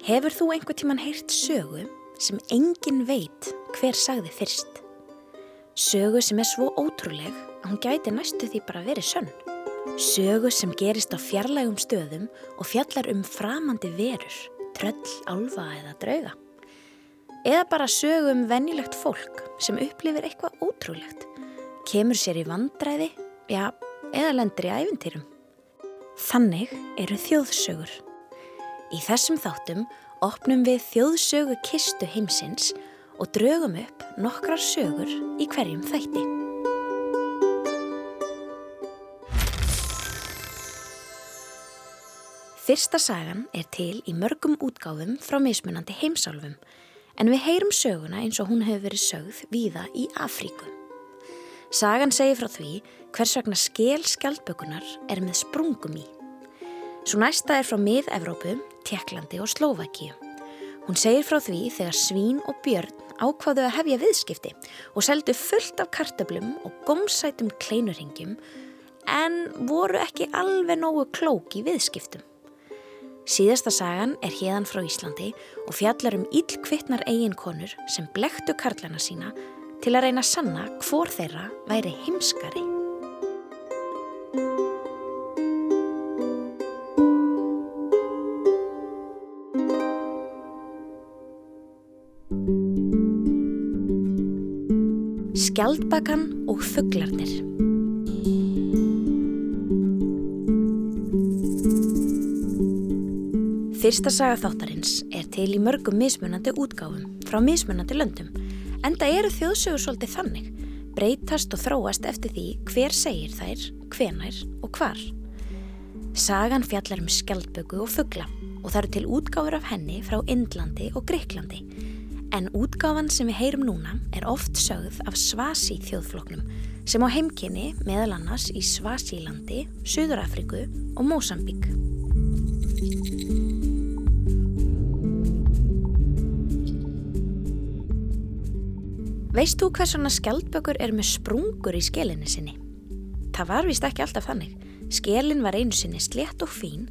Hefur þú einhver tíman heyrt sögu sem engin veit hver sagði fyrst? Sögu sem er svo ótrúleg að hún gæti næstu því bara verið sönn. Sögu sem gerist á fjarlægum stöðum og fjallar um framandi verur, tröll, álfa eða drauga. Eða bara sögu um venjulegt fólk sem upplifir eitthvað ótrúlegt, kemur sér í vandræði, já, eða lendur í æfintýrum. Þannig eru þjóðsögur. Í þessum þáttum opnum við þjóðsögu kistu heimsins og draugum upp nokkrar sögur í hverjum þætti. Fyrsta sagan er til í mörgum útgáfum frá mismunandi heimsálfum en við heyrum söguna eins og hún hefur verið sögð víða í Afríku. Sagan segir frá því hvers vegna skel skjaldbökunar er með sprungum í. Svo næsta er frá mið-Evrópu, Tjekklandi og Slovakíu. Hún segir frá því þegar svín og björn ákvaðu að hefja viðskipti og seldu fullt af kartöblum og gómsætum kleinurhingjum en voru ekki alveg nógu klók í viðskiptum. Síðasta sagan er hérðan frá Íslandi og fjallar um íllkvittnar eiginkonur sem blektu karlana sína til að reyna sanna hvor þeirra væri heimskari. Skjaldbakan og fugglarnir Fyrsta saga þáttarins er til í mörgum mismunandi útgáfum frá mismunandi löndum enda eru þjóðsögur svolítið þannig. Breytast og þróast eftir því hver segir þær, hvenær og hvar. Sagan fjallar um skjaldböku og fuggla og það eru til útgáfur af henni frá Indlandi og Greiklandi En útgáfan sem við heyrum núna er oft sögð af Svasi þjóðfloknum sem á heimkynni meðal annars í Svasílandi, Suðurafriku og Mósambík. Veist þú hvers svona skjaldbökur er með sprungur í skelinni sinni? Það var vist ekki alltaf þannig. Skelin var einu sinni slétt og fín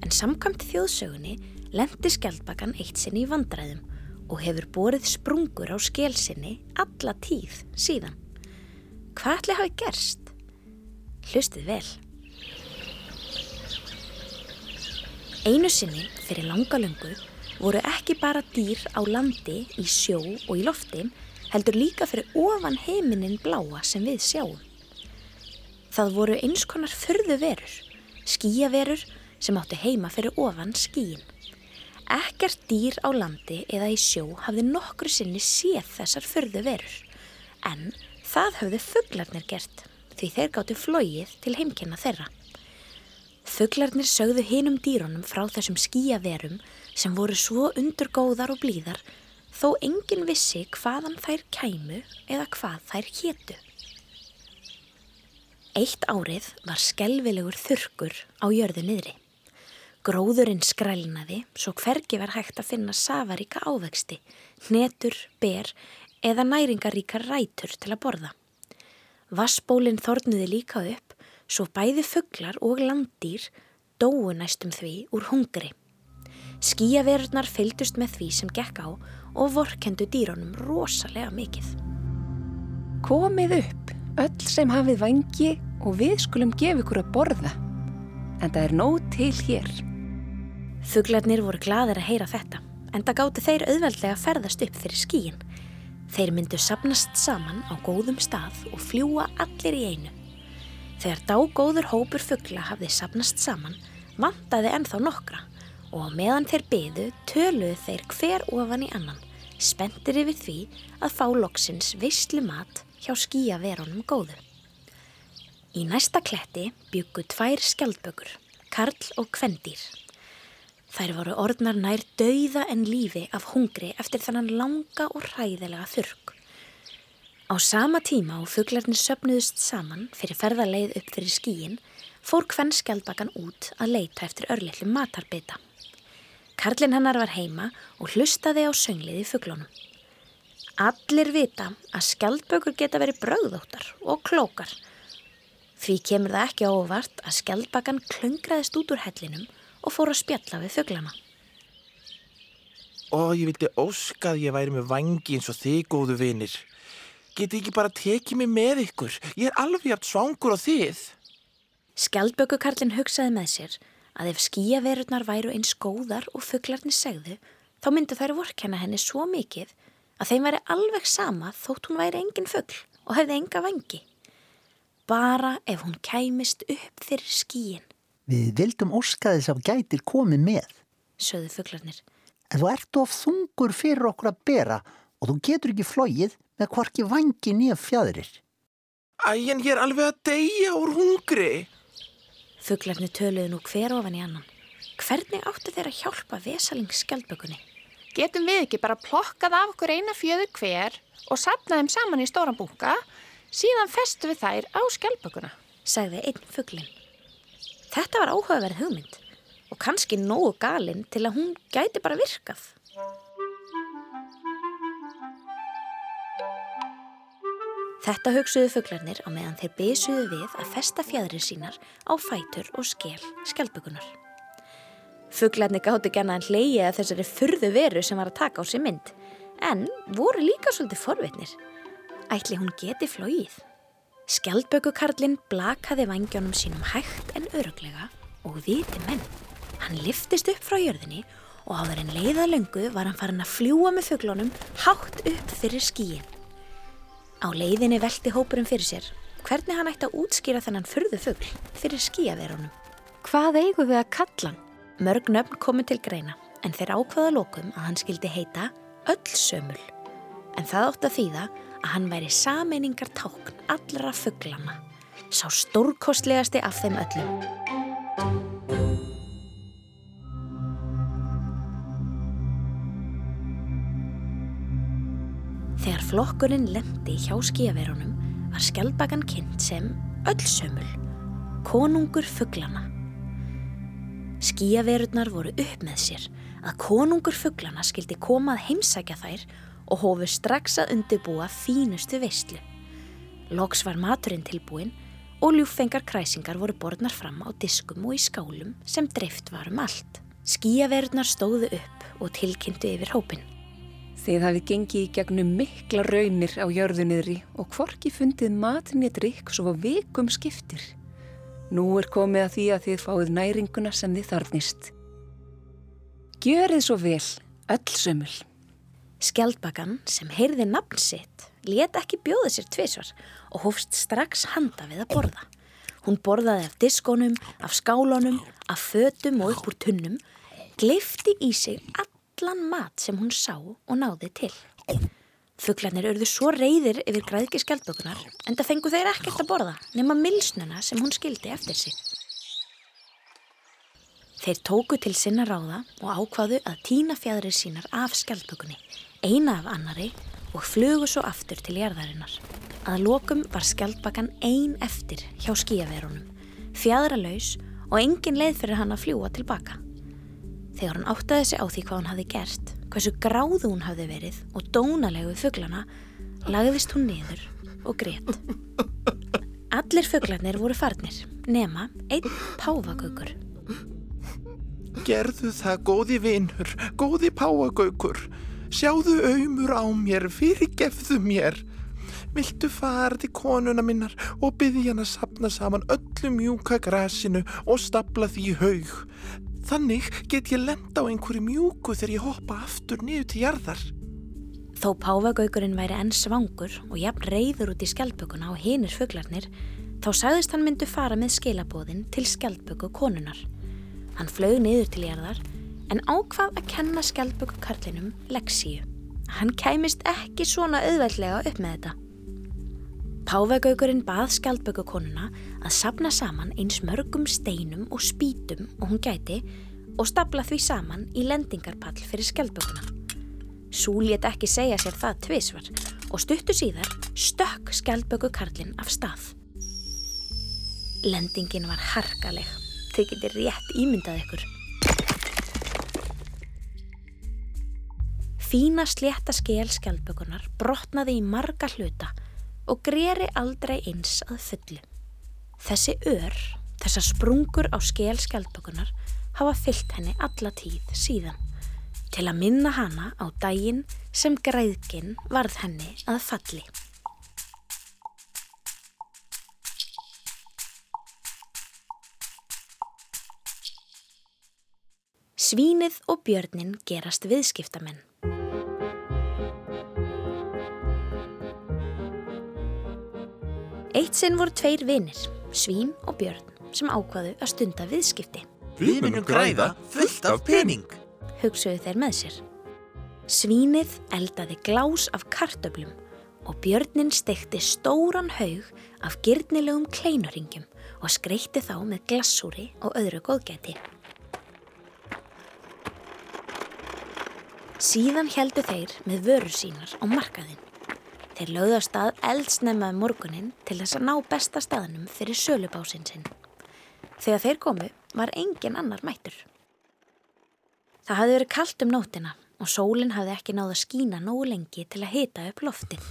en samkvæmt þjóðsögunni lendi skjaldbakan eitt sinni í vandræðum og hefur borið sprungur á skelsinni alla tíð síðan. Hvað ætli hafi gerst? Hlustið vel. Einu sinni fyrir langalöngu voru ekki bara dýr á landi, í sjó og í loftin heldur líka fyrir ofan heiminin bláa sem við sjáum. Það voru eins konar förðu verur, skíaverur sem áttu heima fyrir ofan skíin. Ekkert dýr á landi eða í sjó hafði nokkru sinni séð þessar förðu verur, en það höfðu fugglarnir gert því þeir gáttu flóið til heimkynna þeirra. Fugglarnir sögðu hinum dýrunum frá þessum skíaverum sem voru svo undurgóðar og blíðar þó engin vissi hvaðan þær kæmu eða hvað þær héttu. Eitt árið var skelvilegur þurkur á jörðu niðri. Gróðurinn skrælnaði svo hvergi var hægt að finna safaríka ávexti, hnetur, ber eða næringaríka rætur til að borða. Vassbólinn þornuði líka upp svo bæði fugglar og landýr dóu næstum því úr hungri. Skíaverurnar fylgdust með því sem gekk á og vorkendu dýrónum rosalega mikið. Komið upp, öll sem hafið vangi og við skulum gefa ykkur að borða. En það er nóg til hér. Fuglarnir voru gladir að heyra þetta, en það gáti þeir auðveldlega að ferðast upp fyrir skíin. Þeir myndu sapnast saman á góðum stað og fljúa allir í einu. Þegar dágóður hópur fugla hafði sapnast saman, vantaði ennþá nokkra og meðan þeir byðu töluðu þeir hver ofan í annan, spendir yfir því að fá loksins visslu mat hjá skíaverunum góðu. Í næsta kletti byggu tvær skjaldbökur, Karl og Kvendýr. Þær voru orðnar nær dauða en lífi af hungri eftir þannan langa og hræðilega þurrk. Á sama tíma og fugglarnir söpnuðust saman fyrir ferðarleið upp fyrir skíin fór hvenn skjaldbakan út að leita eftir örlittlu matarbita. Karlinn hennar var heima og hlustaði á söngliði fugglónum. Allir vita að skjaldbökur geta verið bröðóttar og klókar. Því kemur það ekki ávart að skjaldbakan klöngraðist út úr hellinum og fór að spjalla við fugglana. Ó, ég vildi óska að ég væri með vangi eins og þið, góðu vinir. Geti ekki bara tekið mig með ykkur? Ég er alveg jægt svangur á þið. Skjaldbökukarlinn hugsaði með sér að ef skíaverurnar væru eins góðar og fugglarnir segðu, þá myndu þær vorkenna henni svo mikið að þeim væri alveg sama þótt hún væri engin fuggl og hefði enga vangi. Bara ef hún kæmist upp fyrir skíin. Við vildum óska þess að gætir komið með. Söðu fugglarnir. En þú ert of þungur fyrir okkur að bera og þú getur ekki flóið með hvorki vangi nýja fjæðrir. Æ, en ég er alveg að deyja úr hungri. Fugglarnir töluðu nú hver ofan í annan. Hvernig áttu þeir að hjálpa vesalingskjaldbökunni? Getum við ekki bara plokkað af okkur eina fjöður hver og sapna þeim saman í stóran bunga, síðan festu við þær á skjaldbökuna? Sagði einn fugglin. Þetta var áhugaverð hugmynd og kannski nógu galinn til að hún gæti bara virkað. Þetta hugsuðu fugglarnir á meðan þeir bysuðu við að festa fjæðrir sínar á fætur og skel skjálpugunar. Fugglarnir gátti genna að þessari furðu veru sem var að taka á sér mynd, en voru líka svolítið forvitnir. Ætli hún geti flóið. Skjaldbökukarlinn blakaði vangjónum sínum hægt en öruglega og viti menn. Hann liftist upp frá jörðinni og áður en leiða löngu var hann farin að fljúa með fugglónum hátt upp fyrir skíin. Á leiðinni velti hópurinn fyrir sér hvernig hann ætti að útskýra þennan furðu fuggl fyrir skíaverunum. Hvað eigum við að kalla hann? Mörg nöfn komu til greina en þeir ákvaða lókum að hann skildi heita Öllsömul. En það átti að þýða að hann væri sameiningar tákn allra fugglana, sá stórkostlegasti af þeim öllum. Þegar flokkurinn lendi hjá skíaverunum var skjaldbakan kynnt sem Öllsömul, konungur fugglana. Skíaverurnar voru upp með sér að konungur fugglana skildi koma að heimsækja þær og hófu strax að undibúa fínustu veistlu. Loks var maturinn tilbúin og ljúfengar kræsingar voru borðnar fram á diskum og í skálum sem dreift var um allt. Skíaverurnar stóðu upp og tilkynntu yfir hópin. Þið hafið gengið í gegnum mikla raunir á jörðunniðri og hvorki fundið matinni drikk svo vikum skiptir. Nú er komið að því að þið fáið næringuna sem þið þarnist. Gjörið svo vel, öll sömul. Skjaldbakan sem heyrði nafn sitt let ekki bjóða sér tvísvar og hófst strax handa við að borða. Hún borðaði af diskonum, af skálunum, af fötum og upp úr tunnum, gleifti í sig allan mat sem hún sá og náði til. Fuglarnir örðu svo reyðir yfir græðki skjaldbökunar en það fengu þeir ekkert að borða nema milsnuna sem hún skildi eftir sig. Þeir tóku til sinna ráða og ákvaðu að týna fjæðrir sínar af skjaldbökunni, eina af annari og flugu svo aftur til jarðarinnar. Að lokum var skjaldbakan ein eftir hjá skíaverunum, fjæðralaus og engin leið fyrir hann að fljúa tilbaka. Þegar hann áttaði sig á því hvað hann hafi gert, hversu gráðu hún hafi verið og dónalegu fugglana, lagðist hún niður og grét. Allir fugglarnir voru farnir, nema einn páfagaukur. Gerðu það, góði vinur, góði páagaukur. Sjáðu auðmur á mér, fyrirgefðu mér. Viltu fara til konuna minnar og byggja hann að sapna saman öllu mjúka grasinu og stapla því í haug. Þannig get ég lenda á einhverju mjúku þegar ég hoppa aftur niður til jarðar. Þó páfagaukurinn væri enn svangur og jafn reyður út í skjaldbökuna og hinir fuglarnir, þá sagðist hann myndu fara með skilabóðin til skjaldböku konunar. Hann flög niður til jarðar en ákvað að kenna skjaldböku karlinum leksíu. Hann kæmist ekki svona auðveldlega upp með þetta. Páfagaukurinn bað skjaldböku konuna að sapna saman eins mörgum steinum og spítum og hún gæti og stapla því saman í lendingarpall fyrir skjaldbökuna. Sú lét ekki segja sér það tvísvar og stuttu síðar stökk skjaldböku karlinn af stað. Lendingin var harkaleg. Þið getur rétt ímyndað ykkur. Fína slétta skél skjaldbökunar brotnaði í marga hluta og greri aldrei eins að fullu. Þessi ör, þessar sprungur á skél skjaldbökunar hafa fyllt henni alla tíð síðan. til að minna hana á daginn sem græðginn varð henni að falli. Svínið og björnin gerast viðskiptamenn. Eitt sinn voru tveir vinir, Svín og Björn, sem ákvaðu að stunda viðskipti. Við munum græða fullt af pening. Hugsuðu þeir með sér. Svínið eldaði glás af kartöblum og Björnin stekti stóran haug af gyrnilegum kleinuringjum og skreitti þá með glassúri og öðru góðgæti. Síðan heldu þeir með vörur sínar á markaðinn. Þeir lögðu að eldsnemmaði um morgunin til þess að ná besta staðnum fyrir sölubásinn sinn. Þegar þeir komu var engin annar mættur. Það hafði verið kallt um nótina og sólinn hafði ekki náð að skína nógu lengi til að hita upp loftið.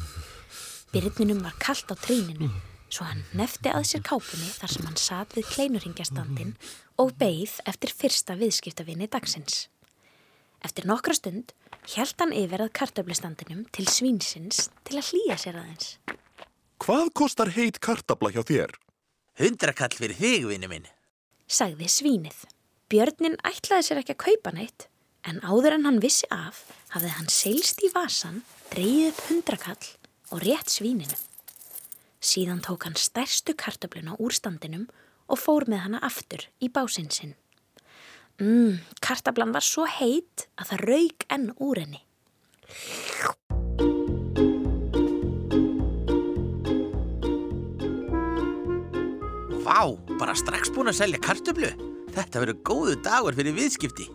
Byrninum var kallt á tríninu svo hann nefti að sér kápunni þar sem hann satt við kleinurringjastandin og beigð eftir fyrsta viðskiptavinni dagsins. Eftir nokkra stund hjælt hann yfir að kartöflistandinum til svínsins til að hlýja sér aðeins. Hvað kostar heit kartabla hjá þér? Hundrakall fyrir þig, vinnu minn. Sagði svínið. Björnin ætlaði sér ekki að kaupa neitt en áður en hann vissi af hafði hann seilst í vasan, dreyið upp hundrakall og rétt svíninu. Síðan tók hann stærstu kartöfluna úr standinum og fór með hana aftur í básinn sinn. Mmm, kartablan var svo heit að það raug enn úr henni. Vá, bara strax búin að selja kartöflu. Þetta verður góðu dagur fyrir viðskipti.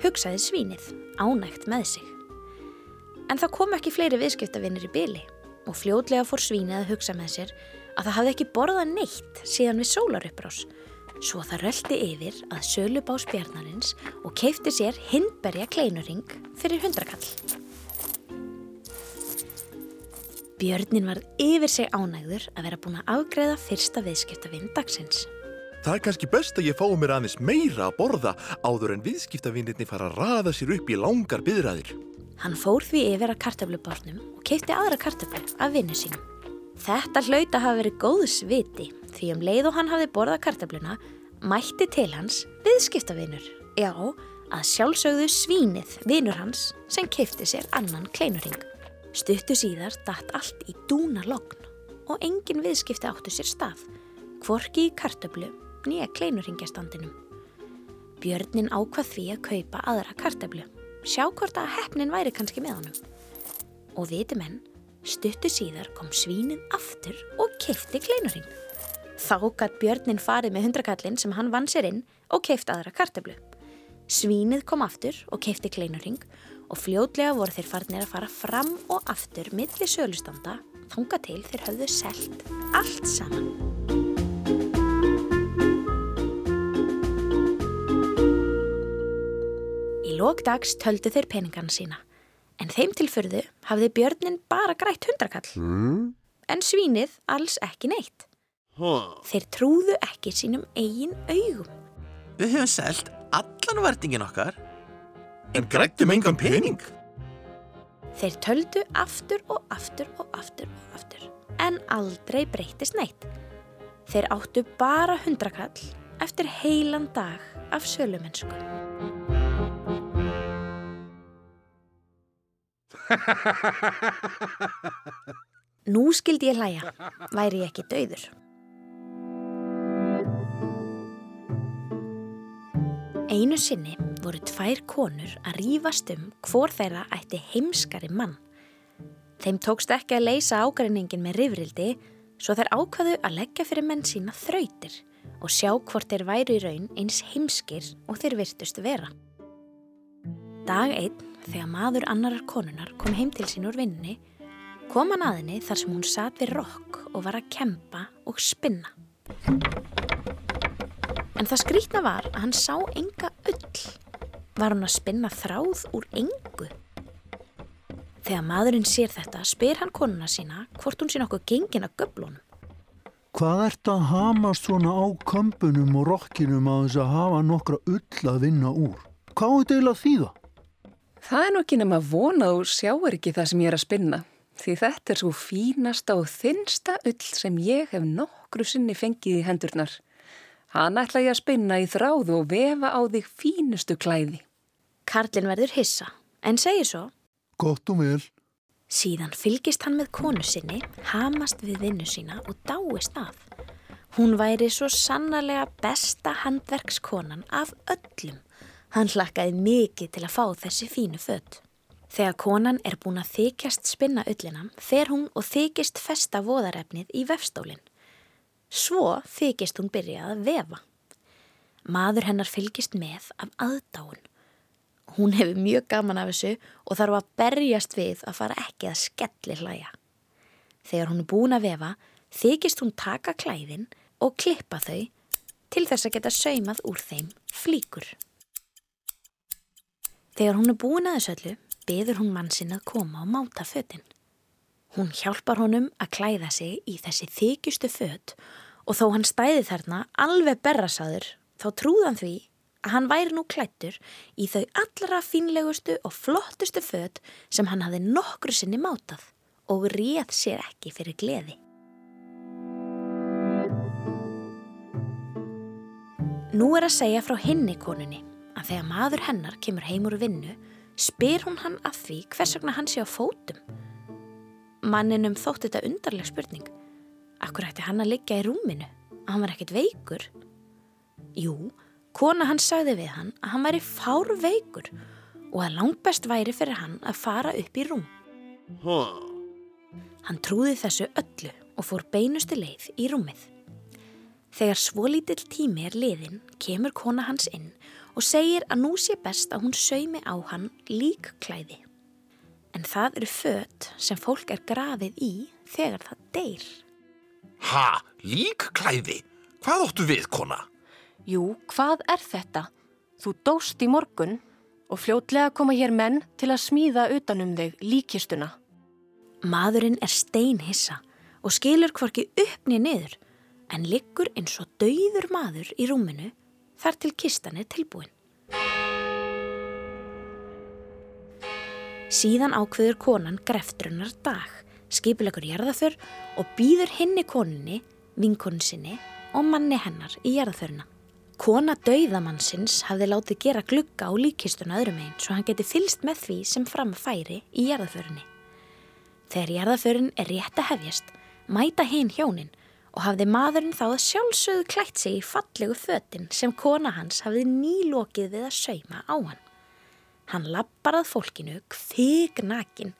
Hugsaði svínið, ánægt með sig. En það kom ekki fleiri viðskiptavinnir í byli og fljótlega fór svínið að hugsa með sér að það hafði ekki borðað neitt síðan við sólaruppbrás svo það röldi yfir að sölubás bjarnarins og keifti sér hindberja kleinuring fyrir hundrakall. Björnin var yfir sig ánægður að vera búin að afgreða fyrsta viðskiptavinn dagsins. Það er kannski best að ég fái mér aðeins meira að borða áður en viðskiptavinnirni fara að raða sér upp í langar byðræðir. Hann fór því yfir að kartöflubárnum og keipti aðra kartöflu af vinnu sínum. Þetta hlaut að hafa verið góðs viti því um leið og hann hafði borðað kartöfluna mætti til hans viðskiptavinur. Já, að sjálfsögðu svínið vinur hans sem keipti sér annan kleinuring. Stuttu síðar datt allt í dúna logn og engin viðskipti áttu sér stað, kvorki í kartöflu nýja kleinuringjastandinum. Björnin ákvað því að kaupa aðra kartöflu, sjá hvort að hefnin væri kannski með honum. Og viti menn, stuttu síðar kom svínið aftur og keipti kleinuring. Þá gætt björnin farið með hundrakallin sem hann vann sér inn og keift aðra kartöflu. Svínið kom aftur og keipti kleinuring og fljótlega voru þeir farnir að fara fram og aftur milli sölustanda þunga til þeir höfðu selt allt saman. Í lókdags töldu þeir peningana sína en þeim tilfyrðu hafði björnin bara grætt hundrakall Mm? en svínið alls ekki neitt. Þeir trúðu ekki sínum eigin augum. Við höfum selt allan vertingin okkar. En grættum engan pening? Þeir töldu aftur og aftur og aftur og aftur en aldrei breytist neitt. Þeir áttu bara hundrakall eftir heilan dag af sölumennsku. Nú skildi ég hlæja, væri ég ekki dauður. Einu sinni voru tvær konur að rífast um hvor þeirra ætti heimskari mann. Þeim tókst ekki að leysa ágreiningin með rifrildi svo þeir ákvaðu að leggja fyrir menn sína þrautir og sjá hvort þeir væru í raun eins heimskir og þeir virtust vera. Dag einn, þegar maður annarar konunar kom heim til sín úr vinninni, kom hann að henni þar sem hún satt við rokk og var að kempa og spinna. En það skrítna var að hann sá enga ull. Var hann að spinna þráð úr engu? Þegar maðurinn sér þetta spyr hann konuna sína hvort hún sé nokkuð gengin að göblunum. Hvað ert að hamast svona á kömbunum og rokkinum að þess að hafa nokkra ull að vinna úr? Hvað er þetta eiginlega þýða? Það er nú ekki nema vona og sjáur ekki það sem ég er að spinna. Því þetta er svo fínasta og þinnsta ull sem ég hef nokkru sinni fengið í hendurnar. Hann ætla ég að spinna í þráðu og vefa á þig fínustu klæði. Karlinn verður hissa, en segir svo Gott og vel. Síðan fylgist hann með konu sinni, hamast við vinnu sína og dáist að. Hún væri svo sannarlega besta handverkskonan af öllum. Hann hlakkaði mikið til að fá þessi fínu fött. Þegar konan er búin að þykjast spinna öllina, fer hún og þykist festa voðarefnið í vefstólinn. Svo þykist hún byrja að vefa. Maður hennar fylgist með af aðdáun. Hún hefur mjög gaman af þessu og þarf að berjast við að fara ekki að skelli hlæja. Þegar hún er búin að vefa, þykist hún taka klæðin og klippa þau til þess að geta saumað úr þeim flíkur. Þegar hún er búin að þessu öllu, beður hún mann sinn að koma og máta fötinn. Hún hjálpar honum að klæða sig í þessi þykjustu fött og þó hann stæði þarna alveg berrasaður þá trúðan því að hann væri nú klættur í þau allra fínlegustu og flottustu fött sem hann hafi nokkru sinni mátað og réð sér ekki fyrir gleði. Nú er að segja frá hinni konunni að þegar maður hennar kemur heim úr vinnu spyr hún hann að því hvers vegna hann sé á fótum. Manninum þótt þetta undarleg spurning. Akkur ætti hann að liggja í rúminu? Hann var ekkert veikur? Jú, kona hann sagði við hann að hann væri fár veikur og að langbest væri fyrir hann að fara upp í rúm. Hann trúði þessu öllu og fór beinustu leið í rúmið. Þegar svo lítill tími er liðin kemur kona hans inn og segir að nú sé best að hún saumi á hann líkklæði. En það eru fött sem fólk er grafið í þegar það deyr. Ha, líkklæði? Hvað óttu við, kona? Jú, hvað er þetta? Þú dóst í morgun og fljótlega koma hér menn til að smíða utanum þig líkistuna. Maðurinn er steinhissa og skilur hvorki uppni niður en liggur eins og dauður maður í rúminu þar til kistan er tilbúin. Síðan ákveður konan greftrunnar dag, skipilegur jarðaför og býður henni koninni, vinkonu sinni og manni hennar í jarðaföruna. Kona dauðamannsins hafði látið gera glugga á líkistuna öðrum einn svo hann geti fylst með því sem framfæri í jarðaförunni. Þegar jarðaförin er rétt að hefjast, mæta hinn hjónin og hafði maðurinn þá að sjálfsögðu klætt sig í fallegu föttin sem kona hans hafði nýlokið við að sauma á hann. Hann lappar að fólkinu kvig nakin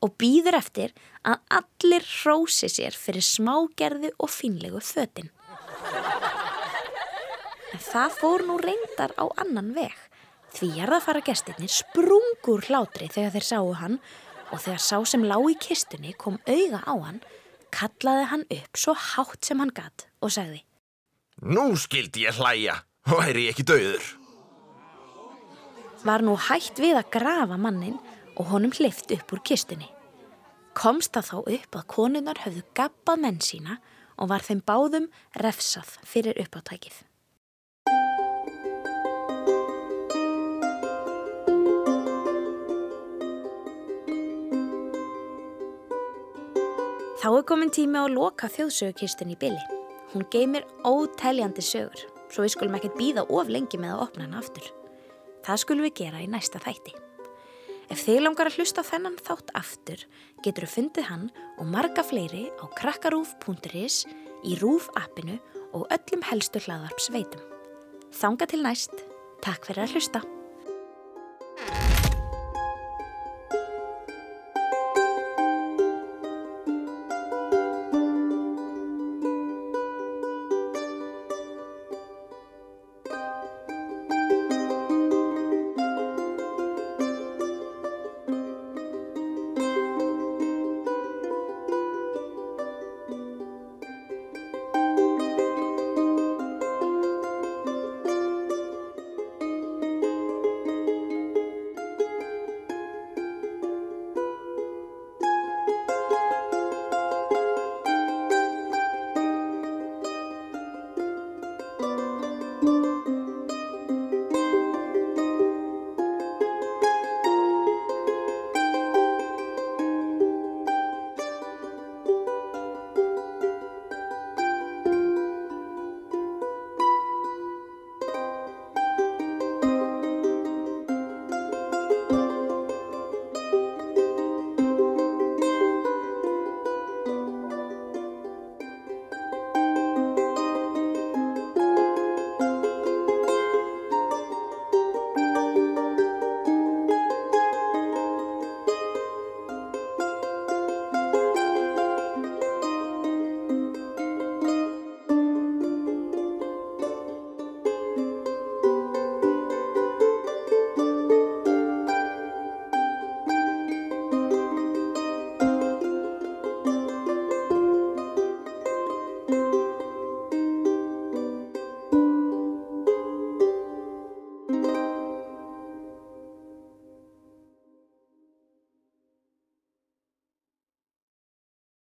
og býður eftir að allir hrósi sér fyrir smágerðu og fínlegu föttin. En það fór nú reyndar á annan veg. Því jarðafara gestirnir sprungur hlátri þegar þeir sáu hann og þegar sá sem lá í kistunni kom auða á hann, kallaði hann upp svo hátt sem hann gatt og sagði Nú skildi ég hlæja og væri ég ekki döður. Var nú hægt við að grafa mannin og honum hlift upp úr kistunni. Komst það þá upp að konunnar höfðu gabbað menn sína og var þeim báðum refsað fyrir uppáttækið. Þá er komin tími á að loka þjóðsögukistin í byli. Hún geymir óteljandi sögur, svo við skulum ekkert býða of lengi með að opna hana aftur. Það skulum við gera í næsta þætti. Ef þið langar að hlusta þennan þátt aftur, getur þú fundið hann og marga fleiri á krakkarúf.is, í Rúf appinu og öllum helstu hlaðarp sveitum. Þanga til næst, takk fyrir að hlusta.